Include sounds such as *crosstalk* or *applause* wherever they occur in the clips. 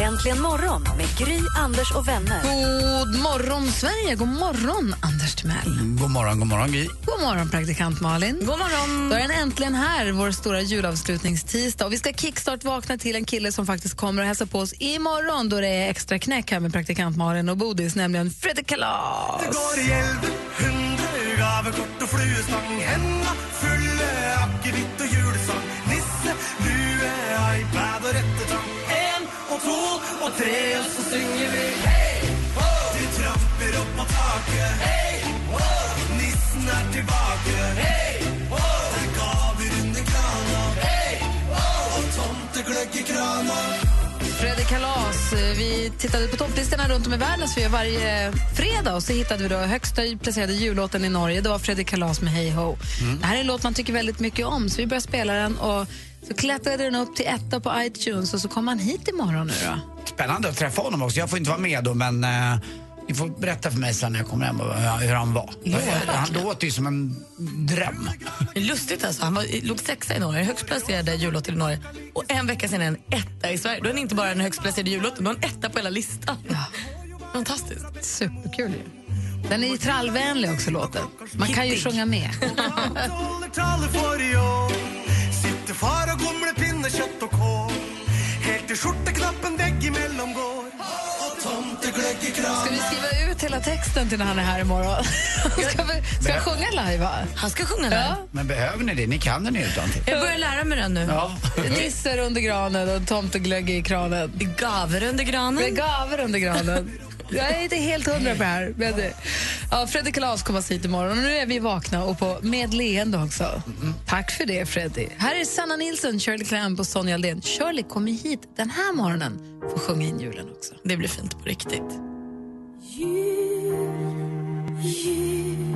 Äntligen morgon med Gry, Anders och vänner. God morgon, Sverige! God morgon, Anders Timell. God morgon, god morgon Gry. God morgon, praktikant Malin. God morgon. Då är den äntligen här, vår stora julavslutningstisdag. Och vi ska kickstart-vakna till en kille som faktiskt kommer att hälsa på oss imorgon då det är extra knäck här med praktikant Malin och Bodis, nämligen Fredrik Kalas. Det går i elv, hundre gavekort og fluestang. Henda fulle akevitt og julesang. Tre, og så synger vi hei ho! De tramper opp på taket. Hei ho! Nissen er tilbake. Hei ho! Det er gaver under krana. Hei ho! Og tomtegløgg i krana. Fredrik Kalas. Vi tittade på topplistorna runt om i världen så vi varje fredag och så hittade vi då högsta placerade jullåten i Norge. Det var Fredrik Kalas med Hey Ho. Det här är en låt man tycker väldigt mycket om så vi började spela den och så klättrade den upp till etta på iTunes och så kom han hit imorgon nu då. Spännande att träffa honom också. Jag får inte vara med då, men eh, ni får berätta för mig sen när jag kommer hem och hur han var. han låter ju som en dröm. Lustigt alltså. Han var, låg sexa i Norge, högst placerade jullåt i Norge. Och en vecka sen är en etta i Sverige. Då är han inte bara den högst placerade jullåten, då är han etta på hela listan. Fantastiskt. Superkul ju. Den är ju trallvänlig också låten. Man kan ju Hittig. sjunga med. i. *laughs* Sitter far og gomler pinnekjøtt og kål. Helt til skjorteknappen Ska vi skriva ut hela texten till när han är här imorgon? *laughs* Ska vi ska jag sjunga live? va? Han ska sjunga den. Ja. Men behöver ni det? Ni kan den utan till. Jag börjar lära mig den nu. Ja. Nisser under granen och tomteglögg i kranen. Gaver under granen. Gaver under granen. Jag är inte helt hundra på det här. Men ja, Fredrik Kalas kommer hit imorgon och nu är vi vakna och på med leende också. Tack för det, Freddy. Här är Sanna Nilsson, Shirley Clamp och Sonja Aldén. Shirley kommer hit den här morgonen för att sjunga in julen också. Det blir fint på riktigt. Jul, jul,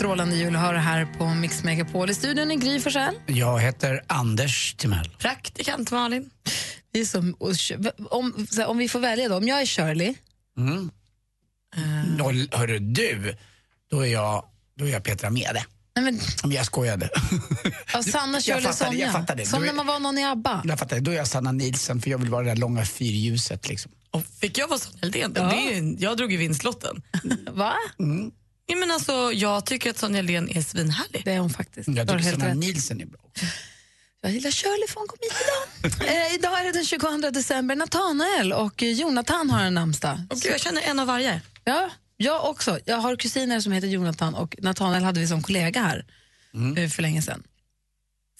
strålande jul hör här på Mix Megapol. I studion är Gry Forssell. Jag heter Anders Timell. Praktikant Malin. Vi är som, om, om vi får välja då, om jag är Shirley, Då, hörru du, då är jag, då är jag Petra Mede. nej men, jag skojade. ja, Sanna, Shirley, det, Sonja. jag fattar det. Som är- när man var någon i ABBA. Jag fattar, då är jag Sanna Nilsson för jag vill vara det där långa fyrljuset liksom. Och fick jag vara Sonja? Det är ju- Jag drog ju vinstlotten. Va? Nej, men alltså, jag tycker att Sonja Aldén är svinhärlig. Det är hon faktiskt. Jag tycker rätt. Nilsson är bra. Jag gillar Shirley för hon kom hit idag. *laughs* eh, idag är det den 22 december. Nathanael och Jonathan har en namnsdag. Gud, jag känner en av varje. Ja, jag också. Jag har kusiner som heter Jonathan och Nathanael hade vi som kollega här eh, för länge sedan.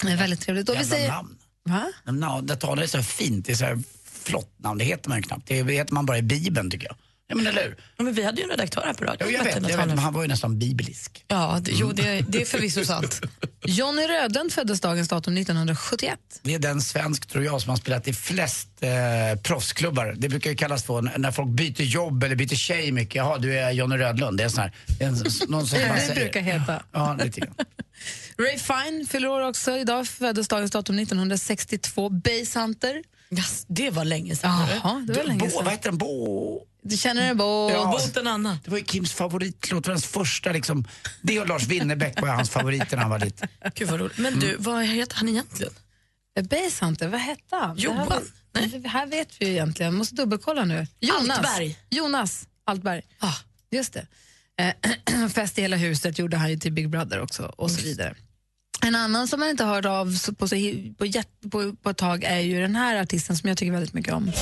Det är väldigt trevligt. Och vi Jävla säger, namn. va? Ja, det är så fint, det är så här flott namn, det heter man ju knappt. Det heter man bara i Bibeln tycker jag. Ja men eller hur? Ja, men vi hade ju en redaktör här på radion. Jo, jag vet, jag vet, men han var ju nästan biblisk. Ja, det, jo, det, det är förvisso sant. *laughs* Johnny Rödlund föddes dagens datum 1971. Det är den svensk, tror jag, som har spelat i flest eh, proffsklubbar. Det brukar ju kallas för när folk byter jobb eller byter tjej mycket. Jaha, du är Johnny Rödlund. Det är sån här, det är en, någon som *laughs* man Det säger. brukar heta. Ja, lite grann. *laughs* Ray Fine fyller år också. Idag föddes dagens datum 1962. Basshunter. Yes, det var länge sedan. Jaha, det var länge Bo, vad sedan. heter den? Bo... Du känner den bo. Ja. Anna. Det var ju Kims favoritlåt, det var hans första liksom. Det och Lars Winnerbäck var hans favoriter när han var liten. Gud vad roligt. Men du, vad heter han egentligen? Basshunter, vad hette han? Det här Johan? vet- Nej. Det här vet vi ju egentligen. Måste dubbelkolla nu. Jonas. Altberg. Jonas Altberg. Ah. Just det. Eh, *clears throat* Fest i hela huset gjorde han ju till Big Brother också och så vidare. En annan som man inte hört av på, så, på, på, på ett tag är ju den här artisten som jag tycker väldigt mycket om.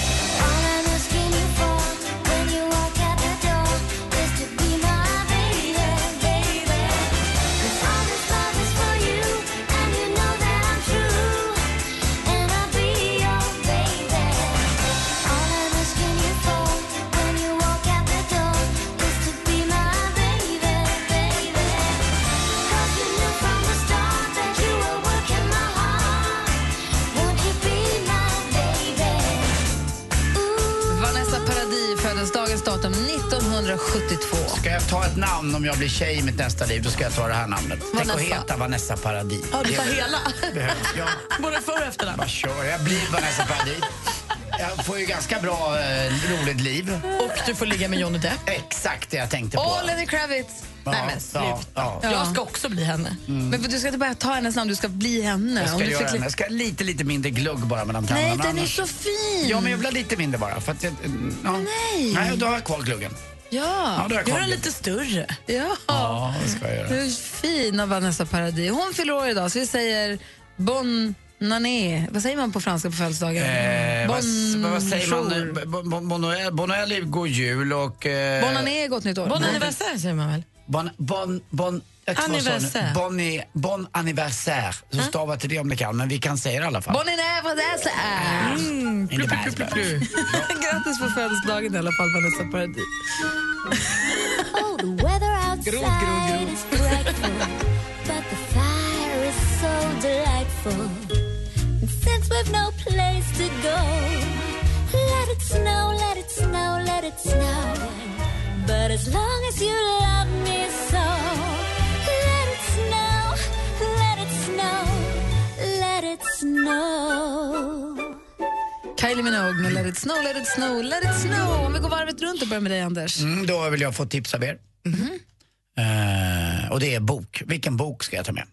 Jag ta ett namn om jag blir tjej i mitt nästa liv, då ska jag ta det här namnet. Tänk att Vanessa. heta Vanessa Paradis. Ja, du tar hela. behövs. *laughs* Både före och efternamn. bara kör. Jag blir Vanessa Paradis. Jag får ju ganska bra, eh, roligt liv. Och du får ligga med Johnny Depp. Exakt det jag tänkte på. Åh, Lenny Kravitz! Ja, Nej, men ja, ja. Ja. Jag ska också bli henne. Men du ska inte bara ta hennes namn, du ska bli henne. Jag Om ska, du göra fick den. jag ska ha lite, lite mindre glugg bara mellan Nej, tänderna. den är annars- så fin! Ja, men jag vill ha lite mindre bara. För att jag, ja. Nej. Nej, då har jag kvar gluggen. Ja, Ja, Gör den lite större. ja. Ja, det ska jag göra. Du är fin av Vanessa Paradis. Hon fyller år idag, så vi säger bon nané. Vad säger man på franska på födelsedagen? Eh, vad, bon vad säger man? Bon- bon- Bon bon Noël, god jul och... Eh, Bon nané, gott nytt år. Bon anniversaire säger man väl? Bon, bon, bon? Anniversaire. Bon, i- bon anniversaire. Så stava till det om ni kan, men vi kan säga det i alla fall. Bon anniversaire! In the bad blood. Grattis på födelsedagen i alla fall, Vanessa Paradis. Oh, the weather outside Grod, grod, grod. is dreadful, but the fire is so delightful. And since we've no place to go, let it snow, let it snow, let it snow. But as long as you love snow. Kylie Minogue med Let it snow, let it snow, let it snow. Om vi går varvet runt och börjar med dig, Anders. Mm, då vill jag få tips av er. Mhm. Eh, och det är bok. Vilken bok ska jag ta med?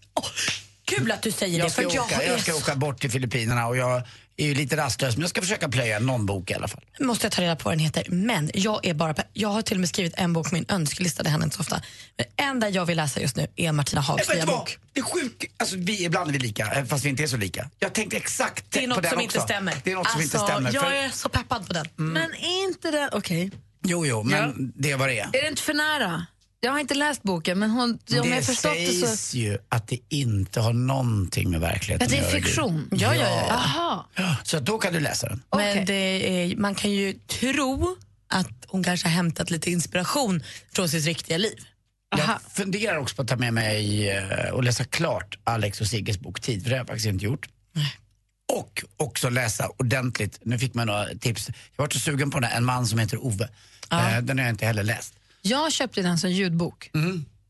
Kul att du säger Jag det. ska, För jag, åka, jag ska är åka bort till Filippinerna och jag är ju lite rastlös men jag ska försöka plöja någon bok i alla fall. måste jag ta reda på vad den heter. Men jag är bara Jag har till och med skrivit en bok på min önskelista, det händer inte så ofta. Men enda jag vill läsa just nu är Martina Hags Vet nya bok. Det är sjukt. Alltså, vi, ibland är vi lika, eh, fast vi inte är så lika. Jag tänkte exakt Det är på något den som också. inte stämmer. Det är något som inte Alltså, stämmer. Jag För, är så peppad på den. Men är inte den... Okej. jo, jo, men Ja. det är vad det är. Är det inte för nära? Jag har inte läst boken, men hon, om jag har det förstått det så... sägs ju att det inte har någonting med verkligheten Att det är göra, fiktion? Ja, ja, ja. Jaha. Ja, Så då kan du läsa den. Men det är, man kan ju tro att hon kanske har hämtat lite inspiration från sitt riktiga liv. Aha. Jag funderar också på att ta med mig eh, och läsa klart Alex och Sigges bok Tid, för det har jag faktiskt inte gjort. Och också läsa ordentligt, nu fick man några tips. Jag var så sugen på den här, En man som heter Ove. Eh, Den har jag inte heller läst. Jag köpte den som ljudbok.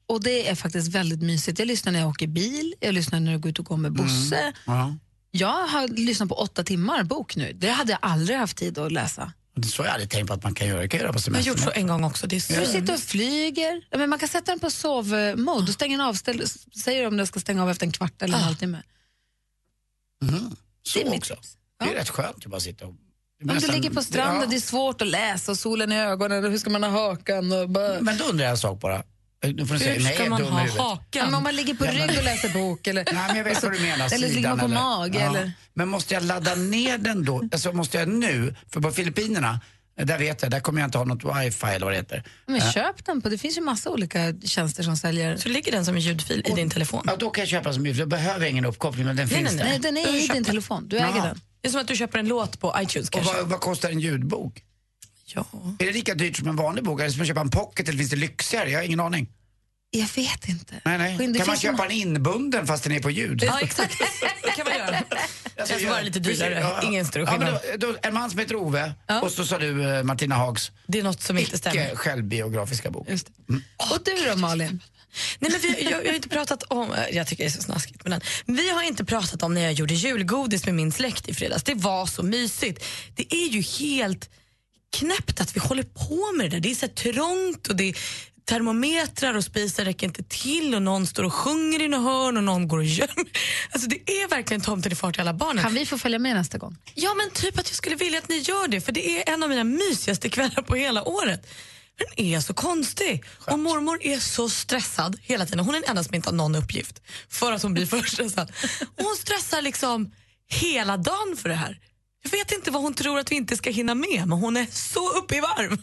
Och det är faktiskt väldigt mysigt. Jag lyssnar när jag åker bil, jag lyssnar när jag går ut och går med Bosse. Ja. Jag har lyssnat på åtta timmar bok nu. Det hade jag aldrig haft tid att läsa. Så har jag aldrig tänkt på att man kan göra. Det kan jag göra på Jag har gjort så en gång också. Det är så Du sitter och flyger. Ja, Men man kan sätta den på sovmode. Då stänger den av. Ställ, säger om den ska stänga av efter en kvart eller en Ah. halvtimme. Så det är också. tips. Det är Ja. rätt skönt att bara sitta och... Om du ligger på stranden, Ja. det är svårt att läsa och solen i ögonen och hur ska man ha hakan? Och bara... Men då undrar jag en sak bara. Nu får Hur nej, ska man ha huvudet. Ja, men om hakan? man ligger på rygg och läser bok eller, Nej, men jag vet vad du menar. eller ligger man på sidan mage. Ja. Eller... Men måste jag ladda ner den då? Alltså måste jag nu? För på Filippinerna, där vet jag, där kommer jag inte ha något wifi eller vad det heter. Men köp den på, det finns ju massa olika tjänster som säljer. Så ligger den som en ljudfil i din telefon. Ja, då kan jag köpa så mycket, för då behöver jag ingen uppkoppling, men den Nej, finns nej, där. Nej, den är i din den. telefon, du äger Jaha. den. Det är som att du köper en låt på iTunes Och kanske. vad, vad kostar en ljudbok? Ja. Är det lika dyrt som en vanlig bok? Eller ska man köpa en pocket eller finns det lyxigare? Jag har ingen aning. Jag vet inte. Nej, nej. Det kan man köpa må- en inbunden fast den är på ljud? ja, exakt. *laughs* Det kan man göra. Det ska vara lite dyrare. Ingen ja, men skillnad. då, då, En man som heter Ove och så sa du eh, Martina Hags Det är något som inte stämmer. icke självbiografiska bok. Just det. Och du då Malin? Nej, men vi, jag, jag har inte pratat om, jag tycker det är så snaskigt med den. Vi har inte pratat om när jag gjorde julgodis med min släkt i fredags. Det var så mysigt. Det är ju helt knäppt att vi håller på med det där. Det är så trångt och det är termometrar och spisen räcker inte till och någon står och sjunger i något hörn och någon går och gömmer. *laughs* Alltså det är verkligen tomten i fart till alla barnen. Kan vi få följa med nästa gång? Ja men typ att jag skulle vilja att ni gör det för det är en av mina mysigaste kvällar på hela året. Den är så konstig. Och mormor är så stressad hela tiden. Hon är den enda som inte har någon uppgift för att hon blir för stressad. Och hon stressar liksom hela dagen för det här. Jag vet inte vad hon tror att vi inte ska hinna med men hon är så uppe i varv. *laughs*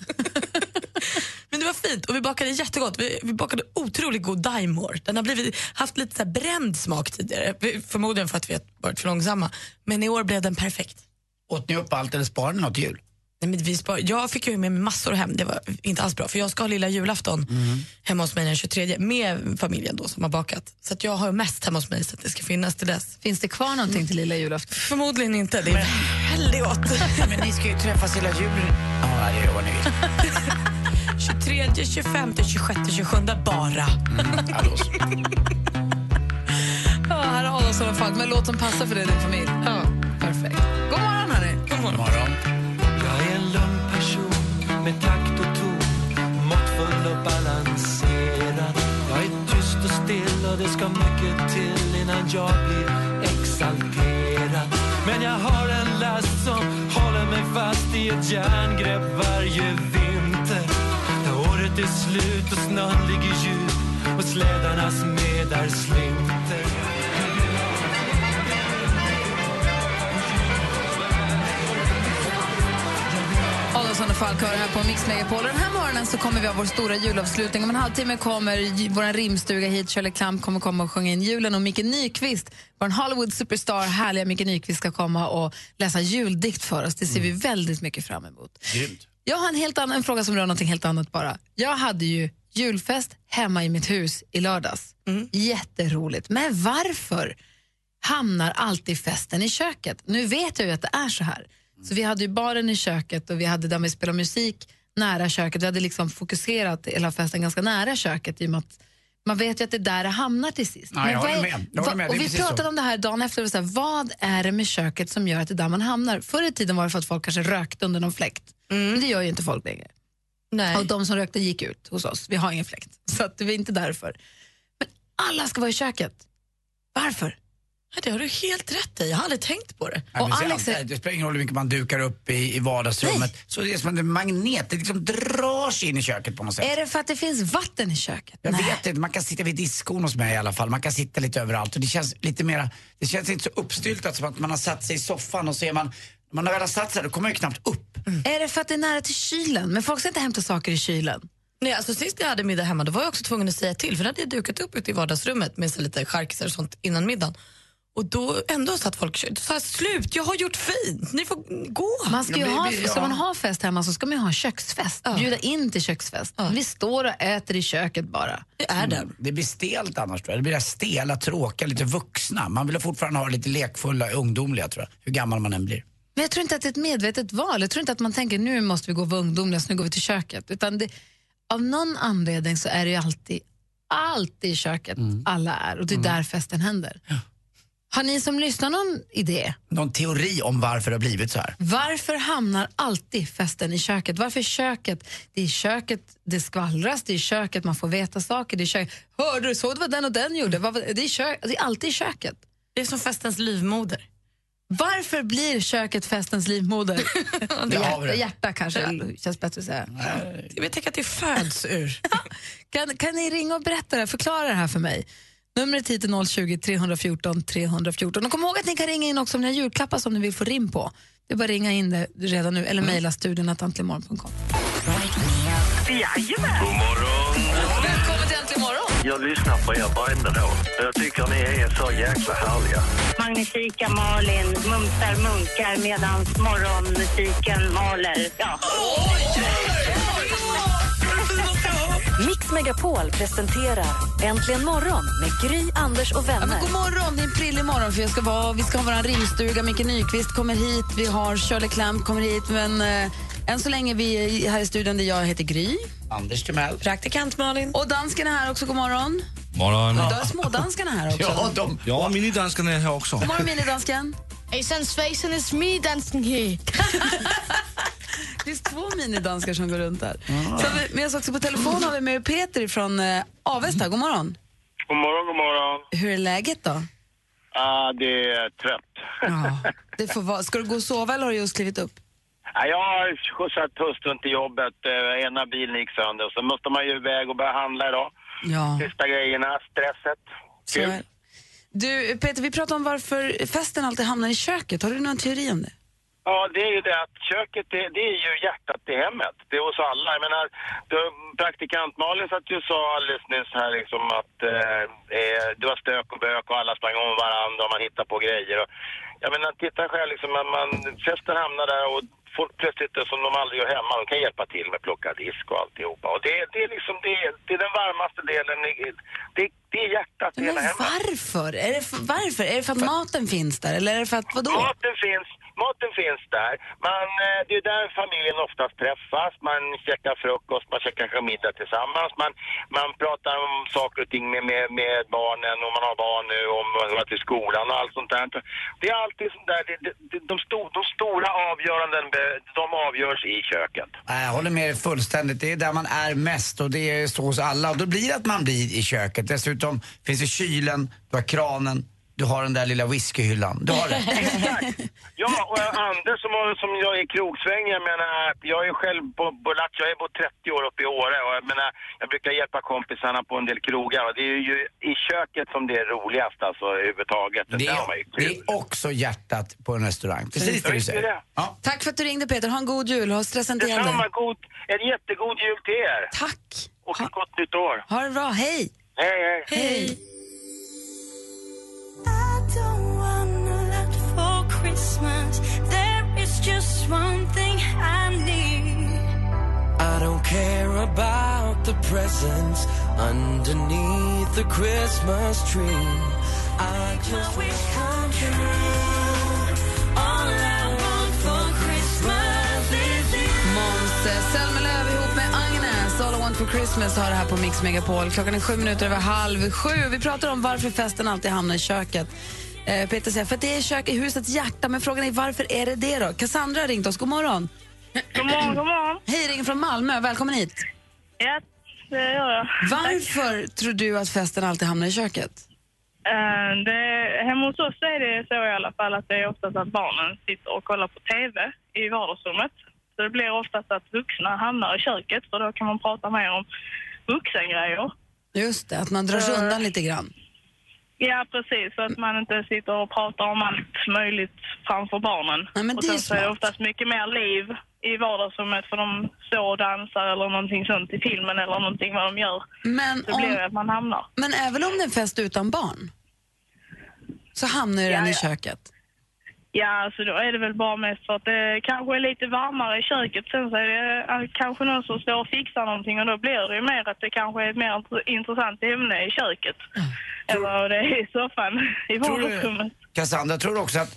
men det var fint och vi bakade jättegott. Vi, vi bakade otroligt god daimor. Den har blivit, haft lite så bränd smak tidigare. Förmodligen för att vi har varit för långsamma. Men i år blev den perfekt. Åt ni upp allt eller sparade ni något jul? Nej, men vi spar, jag fick ju med mig massor hem, det var inte alls bra för jag ska ha lilla julafton hemma hos mig den 23 med familjen då som har bakat. Så att jag har mest hemma hos mig så att det ska finnas till dess. Finns det kvar någonting till lilla julafton? Förmodligen inte, det är väldigt gott. *laughs* Men ni ska ju träffas hela julen. Ja, det gör vad ni vill. 23, 25, 26, 27 bara. Allås. *laughs* Ja, här är Adolfsson och Falk med låt som passar för dig och din familj. Ja, perfekt. God morgon, hörni. God morgon. Morgon med takt och ton. Måttfull och balanserad. Jag är tyst och still och det ska mycket till innan jag blir exalterad. Men jag har en last som håller mig fast i ett järngrepp varje vinter. När året är slut och snön ligger djup och slädarnas medar slinter. Adolfsson och Falk hör här på Mix Megapol. Den här morgonen så kommer vi ha vår stora julavslutning. Om en halvtimme kommer vår rimstuga hit. Shirley Clamp kommer komma och sjunga in julen. Och Micke Nyqvist, vår Hollywood superstar, härliga Micke Nyqvist ska komma och läsa juldikt för oss. Det ser vi väldigt mycket fram emot. Grymt. Jag har en, helt annan, en fråga som rör något helt annat bara. Jag hade ju julfest hemma i mitt hus i lördags. Jätteroligt. Men varför hamnar alltid festen i köket? Nu vet jag ju att det är så här. Så vi hade ju baren i köket och vi hade där vi spelade musik nära köket. Vi hade liksom fokuserat hela festen ganska nära köket i och med att man vet ju att det är där det hamnar till sist. Ja, jag är- med. Jag med. Det är Och vi pratade så. om det här dagen efter. Och så här, vad är det med köket som gör att det är där man hamnar? Förr i tiden var det för att folk kanske rökte under någon fläkt. Men det gör ju inte folk längre. Nej. Och de som rökte gick ut hos oss. Vi har ingen fläkt. *laughs* Så att det var inte därför. Men alla ska vara i köket. Varför? Ja, Det har du helt rätt i. Jag har aldrig tänkt på det. Nej, Och Alex är- Det spelar ingen roll hur mycket man dukar upp i, i vardagsrummet. Så det är som en magnet, det liksom drar sig in i köket på något sätt. Är det för att det finns vatten i köket? Jag Nej. vet inte, man kan sitta vid diskon hos mig i alla fall. Man kan sitta lite överallt och det känns lite mera, det känns inte så uppstyltat som att man har satt sig i soffan och så är man, man har väl satt sig då kommer man ju knappt upp. Är det för att det är nära till kylen? Men folk ska inte hämta saker i kylen. Nej, alltså sist jag hade middag hemma då var jag också tvungen att säga till för då hade jag dukat upp ute i vardagsrummet med så lite charkisar och sånt innan middagen. Och då ändå satt folk. Då sa slut, jag har gjort fint, ni får gå. Man ska, ju Ja, ha, ska ja. man ha fest hemma så ska man ju ha köksfest. Ja. Bjuda in till köksfest. Vi står och äter i köket bara. Det är det. Det blir stelt annars tror jag. Det blir stela, tråkiga, lite vuxna. Man vill fortfarande ha lite lekfulla, ungdomliga tror jag. Hur gammal man än blir. Men jag tror inte att det är ett medvetet val. Jag tror inte att man tänker nu måste vi gå och vara ungdomliga så nu går vi till köket. Utan det, av någon anledning så är det ju alltid, alltid i köket alla är och det är där festen händer. Har ni som lyssnar någon idé? Någon teori om varför det har blivit så här? Varför hamnar alltid festen i köket? Varför köket? Det är köket det skvallras, det är köket man får veta saker. Det är köket. Hörde du, såg du vad den och den gjorde? Det är, i kök, det är alltid i köket. Det är som festens livmoder. Varför blir köket festens livmoder? *laughs* Hjärta, det. hjärta kanske känns bättre att säga. Jag tänker att det föds ur. *laughs* Kan, kan ni ringa och berätta det här, förklara det här för mig? Numret hit är 020 314 314. Och kom ihåg att ni kan ringa in också om ni har julklappar som ni vill få rim på. Det är bara att ringa in det redan nu eller mejla studion att antligenmorgon.com. God morgon. Välkommen till Äntligen morgon! Jag lyssnar på er varenda dag. Jag tycker ni är så jäkla härliga. Magnifika Malin mumsar munkar medan morgonmusiken maler. Ja. Mix Megapol presenterar Äntligen morgon med Gry, Anders och Ja, vänner. men god morgon, det är en prillig morgon för jag ska vara, vi ska ha vår rimstuga. Micke Nyqvist kommer hit, vi har Shirley Clamp kommer hit. Men eh, än så länge vi är här i studion där jag heter Gry. Anders Timell. Praktikant Malin. Och dansken är här också, god morgon. Morgon. Idag är smådanskarna här också. *laughs* Ja, de, Ja, minidanskarna är här också. God morgon minidansken. Hejsan svejsan, it's me dansken här. *laughs* Det finns två minidanskar som går runt där. Så har vi med oss också på telefon har vi med Peter från eh, Avesta. God morgon. God morgon, god morgon. Hur är läget då? Ah, det är trött. Ja, det får vara. Ska du gå och sova eller har du just klivit upp? Ah, jag har skjutsat hustrun till jobbet. Eh, ena bilen gick sönder. Så måste man ju iväg och börja handla idag. Ja. Sista grejerna, stresset. Så är det. Du, Peter, vi pratade om varför festen alltid hamnar i köket. Har du någon teori om det? Ja, det är ju det att köket, det, det är ju hjärtat i hemmet. Det är hos alla. Jag menar, du, praktikant Malin satt ju och sa alldeles nyss här liksom att eh, eh, det var stök och bök och alla sprang om varandra och man hittade på grejer. Och, jag menar, titta själv liksom, man, man, festen hamnar där och folk plötsligt, som de aldrig gör hemma, de kan hjälpa till med att plocka disk och alltihopa. Och det, det är liksom, det, det är den varmaste delen, i- det, det är hjärtat i Men hela hemmet. varför? Är det för, varför? Är det för att maten finns där eller är det för att vadå? Maten finns, maten finns där. Man, eh, det är där familjen oftast träffas. Man käkar frukost, man käkar kanske middag tillsammans. Man, man pratar om saker och ting med, med, med barnen, om man har barn nu, om man går till skolan och allt sånt där. Det är alltid sånt där, det, det, de, sto, de stora avgöranden, de avgörs i köket. Jag håller med dig fullständigt. Det är där man är mest och det är så hos alla. Och då blir det att man blir i köket. Dessutom finns det kylen, du har kranen, du har den där lilla whiskyhyllan. Du har det. *laughs* Exakt. Ja, och Anders som, som jag är i krogsväng, jag menar, jag är själv på, på Latch, jag är bott 30 år uppe i Åre och jag menar, jag brukar hjälpa kompisarna på en del krogar och det är ju i köket som det är roligast alltså överhuvudtaget. Det är, det är också hjärtat på en restaurang. Precis det du säger. det. Ja. Tack för att du ringde Peter. Ha en god jul. Ha stressa inte ihjäl Detsamma, god, en jättegod jul till er. Tack. Och ett gott nytt år. Ha det bra. Hej. Hej, hej. Hej. Care about the presents underneath the Christmas tree. I just wish come true. All I want for Christmas is you. Måns Zelmerlöw ihop med Agnes. All I want for Christmas har det här på Mix Megapol. Klockan är sju minuter över halv sju. Vi pratar om varför festen alltid hamnar i köket. Eh, Peter säger för att det är kök i husets hjärta, men frågan är varför är det det då? Cassandra har ringt oss. God morgon. God morgon, god morgon. Hej, ringer från Malmö. Välkommen hit. Ja, det gör jag. Varför tror du att festen alltid hamnar i köket? Eh, det, hemma hos oss är det så i alla fall att det är oftast att barnen sitter och kollar på TV i vardagsrummet. Så det blir oftast att vuxna hamnar i köket för då kan man prata mer om vuxengrejer. Just det, att man drar sig undan lite grann. Ja, precis. Så att man inte sitter och pratar om allt möjligt framför barnen. Nej, men och det är sen så är det oftast mycket mer liv i vardagsrummet för de står och dansar eller någonting sånt i filmen eller någonting vad de gör. Men, Så blir det om, att man hamnar. men även om det är en fest utan barn så hamnar ju Ja, den i ja. köket. Ja, så då är det väl bara mest för att det kanske är lite varmare i köket. Sen så är det kanske någon som står och fixar någonting och då blir det ju mer att det kanske är ett mer int- intressant ämne i köket. Än vad det är i soffan i vardagsrummet. Cassandra, tror du också att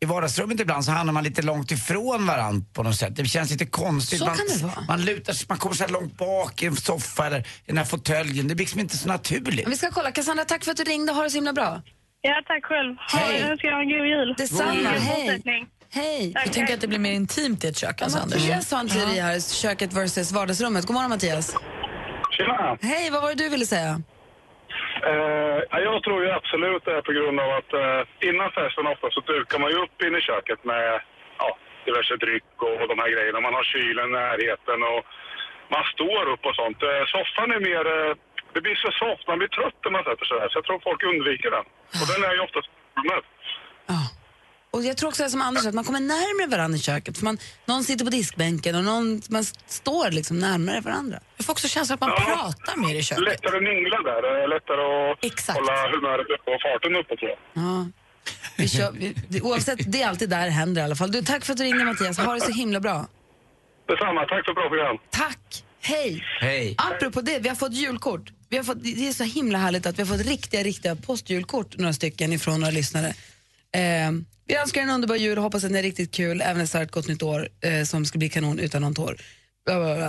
i vardagsrummet ibland så hamnar man lite långt ifrån varandra på något sätt. Det känns lite konstigt. Så man, kan det vara. man lutar sig, man kommer så här långt bak i en soffa eller i den här fåtöljen. Det blir liksom inte så naturligt. Vi ska kolla. Cassandra, tack för att du ringde. Ha det så himla bra. Ja, tack själv. Ha, Hej. jag önskar er en god jul. Detsamma. Hej. Hej. Tack, Du tänker att det blir mer intimt i ett kök, alltså, Anders? Mattias har en teori här, köket versus vardagsrummet. God morgon Mattias. Tjena! Hej, vad var det du ville säga? Eh, ja, jag tror ju absolut det är på grund av att eh, innan festen ofta så dukar man ju upp inne i köket med ja, diverse dryck och, och de här grejerna. Man har kylen i närheten och man står upp och sånt. Eh, soffan är mer... Eh, det blir så soft, man blir trött när man sätter sig där. Så jag tror folk undviker den. Och den är ju oftast med. Och jag tror också det som Anders att man kommer närmare varandra i köket. För man, någon sitter på diskbänken och någon, man står liksom närmare varandra. Jag får också känslan att man Ja. pratar mer i köket. Lättare att mingla där. eh, Lättare att Exakt. hålla humöret uppe och farten uppe tror jag. Ja. Vi kör, vi, det, oavsett, det är alltid där det händer i alla fall. Du, tack för att du ringde Mattias. Ha det så himla bra. Detsamma, tack för ett bra program. Tack. Hej. Hej. Apropå det, vi har fått julkort. Vi har fått, det är så himla härligt att vi har fått riktiga, riktiga postjulkort, några stycken ifrån några lyssnare. Eh, vi önskar en underbar jul och hoppas att ni är riktigt kul, även ett starkt gott nytt år eh, som ska bli kanon utan någon tår.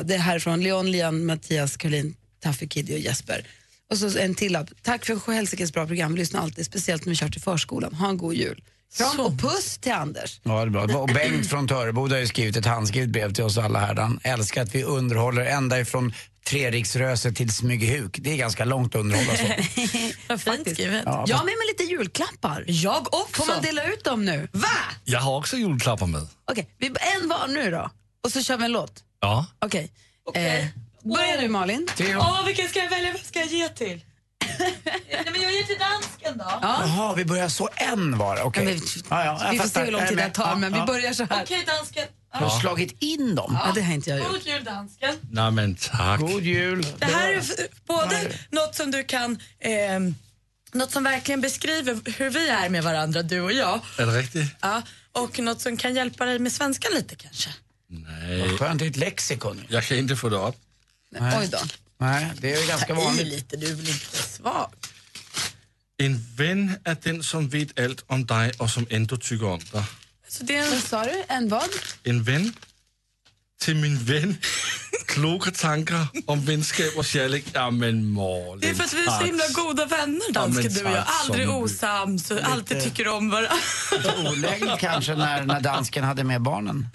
Det är härifrån Leon, Lian, Mattias, Caroline, Taffe, Kiddy och Jesper. Och så en till lapp. Tack för helsikes bra program. Vi lyssnar alltid, speciellt när vi kör till förskolan. Ha en god jul. Kram och puss till Anders. Ja, det är bra. Och Bengt från Töreboda har ju skrivit ett handskrivet brev till oss alla här. Han älskar att vi underhåller ända ifrån Treriksröse till Smygehuk. Det är ganska långt att underhålla så. *laughs* Vad fint skrivet. Ja, Jag har med mig lite julklappar. Jag också. Får man dela ut dem nu? Va? Jag har också julklappar med. Okej, vi en var nu då. Och så kör vi en låt. Ja. Okej. Eh, börjar du Malin? Åh, vilken ska jag välja? Vad ska jag ge till? *laughs* Nej, men jag ger till dansken då. Jaha, vi börjar så en var. Okej. Ja, men- Ja, ja, vi får se hur lång tid det tar, Ja, men vi ja. börjar så här. Okej, dansken. Har du slagit in dem? Ja, det har inte jag gjort. God jul, dansken. Nej men tack. God jul. Det här är både något som du kan... ehm, något som verkligen beskriver hur vi är med varandra, du och jag. Är det riktigt? Ja, och något som kan hjälpa dig med svenskan lite kanske. Nej. Skönt, det är ett lexikon. Jag kan inte få det upp. Oj då. Nej, det är ju ganska Ta vanligt. lite, du är väl inte svag? En vän är den som vet allt om dig och som ändå tycker om dig. Så det är en... Vad sa du? En vad? En vän till min vän. Kloka tankar om vänskap och kärlek. Ja men Malin, Det är för att vi är så himla goda vänner, Ja, dansken, du och jag. Aldrig osams och alltid tycker om varandra. Olägg kanske när, när dansken hade med barnen.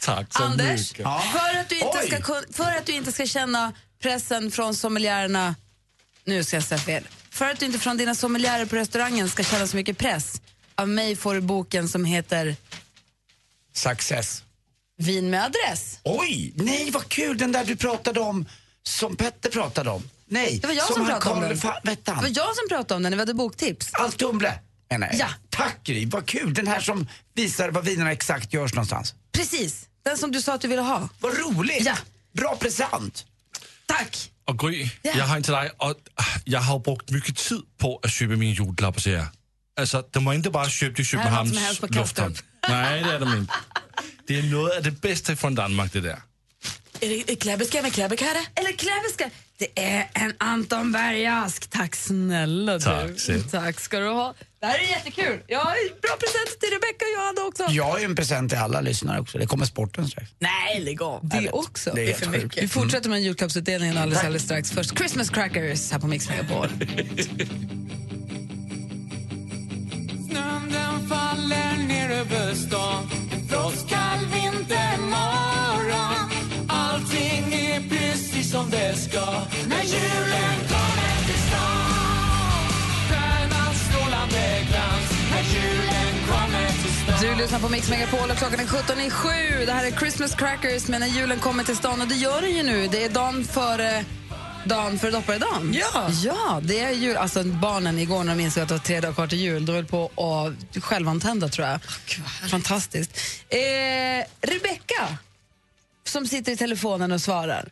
Tack så Anders, mycket. för, att du inte Oj. ska, för att du inte ska känna pressen från sommeliererna... Nu ska jag säga fel. För att du inte från dina sommelierer på restaurangen ska känna så mycket press av mig får du boken som heter Success. Vin med adress. Oj, nej vad kul den där du pratade om, som Petter pratade om. Nej, Det var jag som, han pratade om den. Det var jag som pratade om den när vi hade boktips. Allt menar jag. Ja. Tack Gry, vad kul. Den här som visar vad vinerna exakt görs någonstans. Precis, den som du sa att du ville ha. Vad roligt! Ja. Bra present! Tack! Och Gry, Ja. jag har en till dig. Och jag har brugt mycket tid på att köpa mina julklappar till er. Alltså, de var inte bara köpt i är Köpenhamns lufthavn. *laughs* Nej, det är de inte. Det är något av det bästa från Danmark det där. Är det kläbbeska med kläbbekare? Eller kläbbeska. Det är en Anton Bergask. Tack snälla du. Tack, Sid. Tack ska du ha. Det här är jättekul. Jag har bra present till Rebecca och Johanna också. Jag har ju en present till alla lyssnare också. Det kommer sporten strax. Nej, lägg av. Det också. Det är helt för sjukt. mycket. Vi fortsätter med julklappsutdelningen alldeles, alldeles strax. Först Christmas crackers här på Mix Megapol. *laughs* faller ner över stan. En frostkall vintermorgon. Allting är precis som det ska. När julen kommer till stan. Stjärnans strålande glans. När julen kommer till stan. Du lyssnar på Mix Megapol och klockan är 17 i sju. Det här är Christmas crackers med när julen kommer till stan och det gör den ju nu. Det är dagen före dagen före dopparedagen. Ja. Ja, det är jul. Alltså barnen igår när de insåg att det var tre dagar kvar till jul, då höll på att självantända tror jag. Fantastiskt. Eh, Rebecka, som sitter i telefonen och svarar,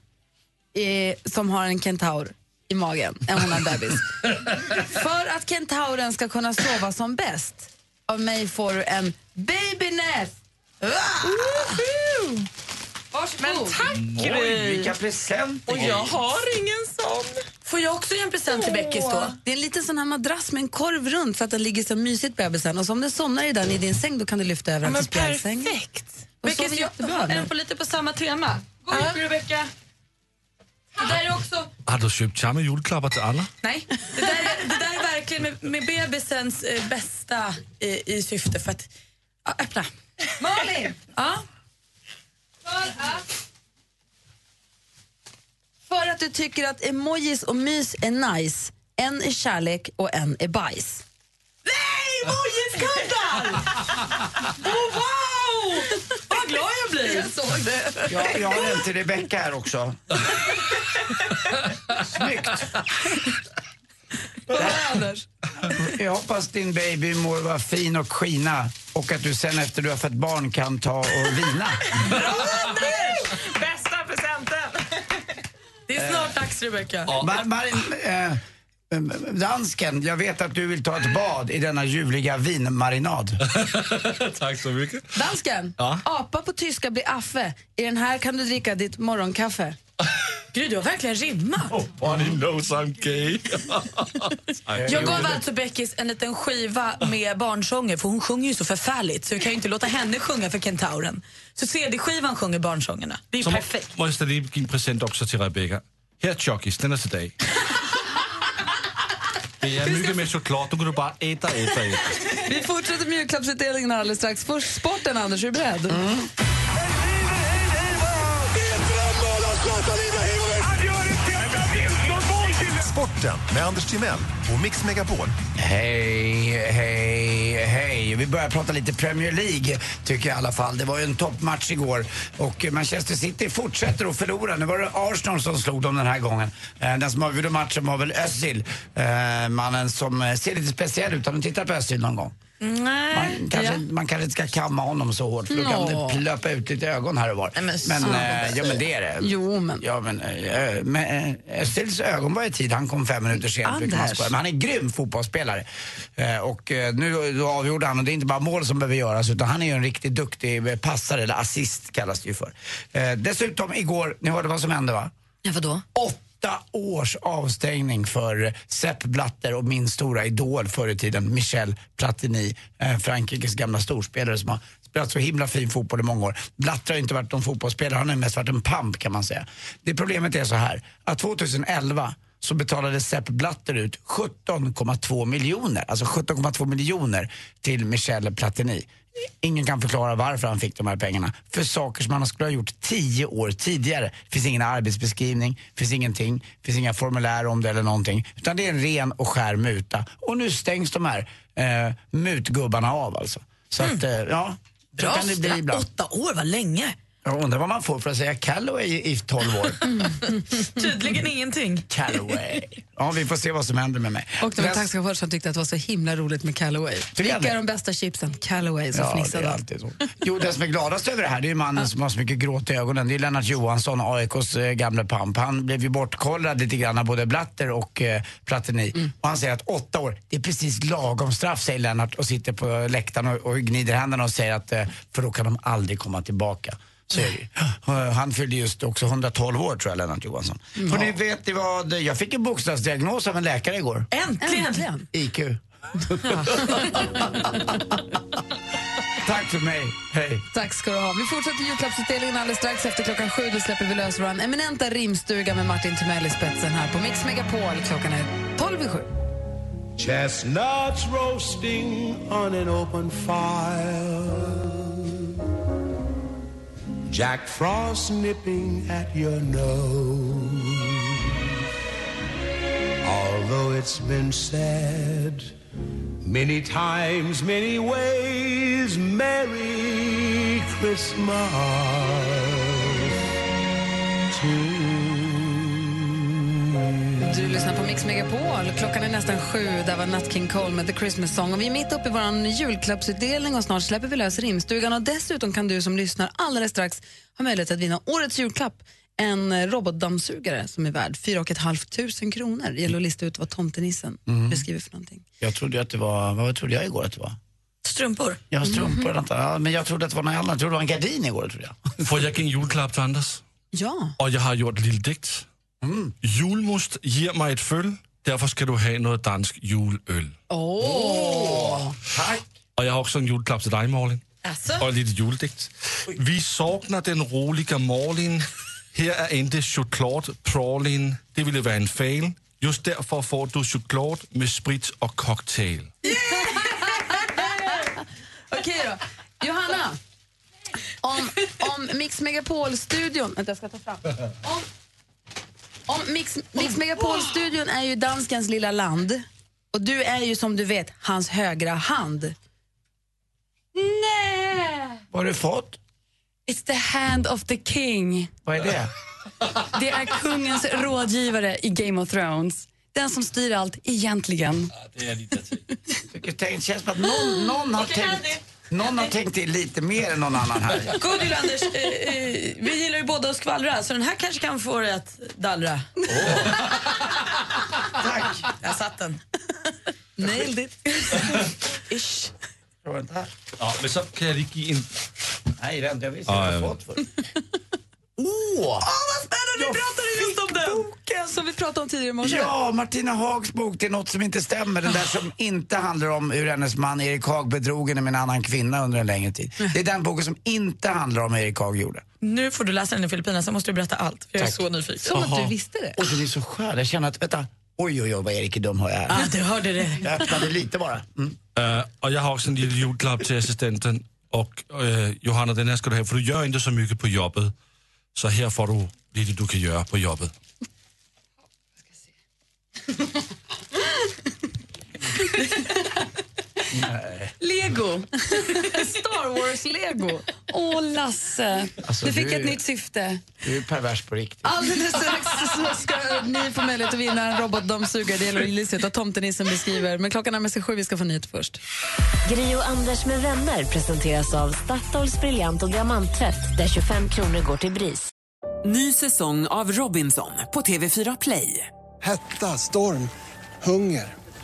eh, som har en kentaur i magen, en hon har en bebis. *laughs* För att kentauren ska kunna sova som bäst, av mig får du en babynest. Woho! Varsågod. Men tack Oj, Gry! vilka presenter! Och jag har ingen sån. Får jag också ge en present till Beckis då? Det är en liten sån här madrass med en korv runt för att den ligger så mysigt bebisen. Och så om den somnar i den i din säng då kan du lyfta över Ja, den till spjälsängen. perfekt. Beckis, jag har en på lite på samma tema. Gå upp Rebecka. Det där är också... Har du köpt samma julklappar till alla? Nej, det där är, det där är verkligen med, med bebisens eh, bästa i, i syfte för att... Ja, öppna. Malin! Ja. För att... För att du tycker att emojis och mys är nice. En är kärlek och en är bajs. Nej, emojiskuddar! *laughs* oh, wow! Vad glad jag blir. Jag såg det. Jag, jag har en till Rebecca här också. *laughs* Snyggt! Anders. *laughs* Jag hoppas din baby mår vara fin och skina och att du sen efter du har fått barn kan ta och vina. *laughs* Bästa presenten! Det är snart dags, Rebecka. Mar- Marin, eh, eh, dansken, jag vet att du vill ta ett bad i denna ljuvliga vinmarinad. *laughs* Tack så mycket. Dansken, Ja? apa på tyska blir affe. I den här kan du dricka ditt morgonkaffe. Gud, du har verkligen rimmat. Bonnie knows I'm gay. *laughs* Jag gav alltså Beckis en liten skiva med barnsånger för hon sjunger ju så förfärligt så vi kan ju inte låta henne sjunga för kentauren. Så CD-skivan sjunger barnsångerna. Det är ju Så må, perfekt. måste jag ge en present också till Rebecca. Här är Chokis, den är till dig. *laughs* Det är mycket mer choklad, då kan du bara äta, äta, äta. Vi fortsätter med julklappsutdelningen alldeles strax. Först sporten, Anders. Är du beredd? Sporten med Anders Timell och Mix Megapol. Hej, hej, hej. Vi börjar prata lite Premier League, tycker jag i alla fall. Det var ju en toppmatch igår och Manchester City fortsätter att förlora. Nu var det Arsenal som slog dem den här gången. Eh, den som avgjorde matchen var väl Özil, eh, mannen som eh, ser lite speciell ut. Har du tittat på Özil någon gång? Nej. Man kanske, man kanske inte ska kamma honom så hårt för då kan Nå. det plöpa ut lite ögon här och var. Nej, men men eh, ja men det är det. Jo, men- Ja men, eh, men eh, Özils ögon var i tid. Han kom fem minuter sent. Men han är grym fotbollsspelare. Eh, och nu då avgjorde han och det är inte bara mål som behöver göras utan han är ju en riktigt duktig passare eller assist kallas det ju för. Dessutom igår, ni hörde vad som hände va? Ja, vadå? Åtta års avstängning för Sepp Blatter och min stora idol förr i tiden, Michel Platini, eh, Frankrikes gamla storspelare som har spelat spelat så himla fin fotboll i många år. Blatter har inte varit någon fotbollsspelare, han har mest varit en pamp kan man säga. Det problemet är så här, att 2011 så betalade Sepp Blatter ut 17,2 miljoner, alltså 17,2 miljoner till Michel Platini. Ingen kan förklara varför han fick de här pengarna. För saker som han skulle ha gjort tio år tidigare. Det finns ingen arbetsbeskrivning, finns ingenting, finns inga formulär om det eller någonting. Utan det är en ren och skär muta. Och nu stängs de här eh, mutgubbarna av alltså. Så att, eh, ja, Bra kan det bli ibland. Åtta år, vad länge. Jag undrar vad man får för att säga Calloway i, i 12 år. *laughs* Tydligen ingenting. Calloway. Ja, vi får se vad som händer med mig. Och det var en taxichaufför som tyckte att det var så himla roligt med Callaway. jag Vilka är de bästa chipsen? Callaway, så Ja, det fnissade är han. alltid så. Jo, den som är gladast över det här det är mannen som har så mycket gråt i ögonen. Det är Lennart Johansson, AIKs eh, gamle pamp. Han blev ju bortkollrad lite grann av både Blatter och eh, Platini. Mm. Och han säger att åtta år, det är precis lagom straff, säger Lennart och sitter på läktaren och, och gnider händerna och säger att eh, för då kan de aldrig komma tillbaka. Så är det Han fyllde just också 112 år tror jag, Lennart Johansson. Mm. För ni vet ni vad, jag fick en bokstavsdiagnos av en läkare igår. Äntligen! Äntligen. IQ. *laughs* Tack för mig, hej. Tack ska du ha. Vi fortsätter julklappsutdelningen alldeles strax. Efter klockan sju då släpper vi lös vår eminenta rimstuga med Martin Timell i spetsen här på Mix Megapol. Klockan är tolv i sju. Chestnuts roasting on an open fire. Jack Frost nipping at your nose. Although it's been said many times, many ways, Merry Christmas Du lyssnar på Mix Megapol. Klockan är nästan sju. Där var Nat King Cole med The Christmas Song. Och vi är mitt uppe i vår julklappsutdelning och snart släpper vi lös rimstugan. Och dessutom kan du som lyssnar alldeles strax ha möjlighet att vinna årets julklapp. En robotdammsugare som är värd 4 500 kronor. Det gäller att lista ut vad tomtenissen Mm. beskriver för någonting. Jag trodde att det var, vad trodde jag igår att det var? Strumpor. Jag har strumpor, Mhm. vänta. ja, men jag trodde att det var något annat. Jag trodde det var en gardin igår, trodde jag. Får jag en julklapp till Anders? Ja. Och jag har gjort en lille dikt. Julmust ger mig ett föl, därför ska du ha något dansk julöl. Åh! Tack! Och jag har också en julklapp till dig Malin. Alltså? Och en liten juldikt. Vi saknar den roliga Malin. Här är inte choklad pralin. Det ville vara en fail. Just därför får du choklad med sprit och cocktail. *laughs* Okej då. Johanna, om, om Mix Megapol-studion... Vänta, jag ska ta fram. Om, *laughs* om Mix, Mix Megapol-studion är ju danskens lilla land och du är ju som du vet hans högra hand. Nej! Vad har du fått? It's the hand of the king. Vad är det? Det är kungens rådgivare i Game of Thrones. Den som styr allt egentligen. Det är lite det känns som att någon, någon, har tänkt, någon har tänkt till lite mer än någon annan här. God jul Anders. Eh, eh, vi gillar ju båda att skvallra så den här kanske kan få dig att dallra. Tack. Jag satt den. Nailed it. Ish. Ja, men så kan jag ge en... Nej, Ja, vad jag har vet. fått för. Åh! vad spännande! Vi pratade just om den! Boken som vi pratade om tidigare i morse. Ja, Martina Hags bok Det är något som inte stämmer. Den där som inte handlar om hur hennes man Erik Haag bedrog henne med en annan kvinna under en längre tid. Det är den boken som inte handlar om hur Erik Haag gjorde. Nu får du läsa den i Filippinerna, sen måste du berätta allt. Jag är Tack. så nyfiken. Som att du visste det. Och den är så skön. Jag känner att, vänta, oj oj oj vad Erik är dum har jag här. Ja, du hörde det. Jag öppnade lite bara. Mm. Uh, och jag har också en liten julklapp till assistenten. Och uh, Johanna, den här ska du ha, för du gör inte så mycket på jobbet. Så här får du lite du kan göra på jobbet. *laughs* Lego. *laughs* Star Wars-lego. Åh, Lasse. Alltså, du fick du är- ett nytt syfte. Du är pervers på riktigt. Alldeles *laughs* strax så ska ni få möjlighet att vinna en robotdammsugare. Det gäller ut vad tomtenissen beskriver. Men klockan närmar sig sju, vi ska få nyheter först. Gri och Anders med vänner presenteras av Statoils briljant och diamanttvätt där 25 kronor går till BRIS. Ny säsong av Robinson på TV4 Play. Hetta, storm, hunger.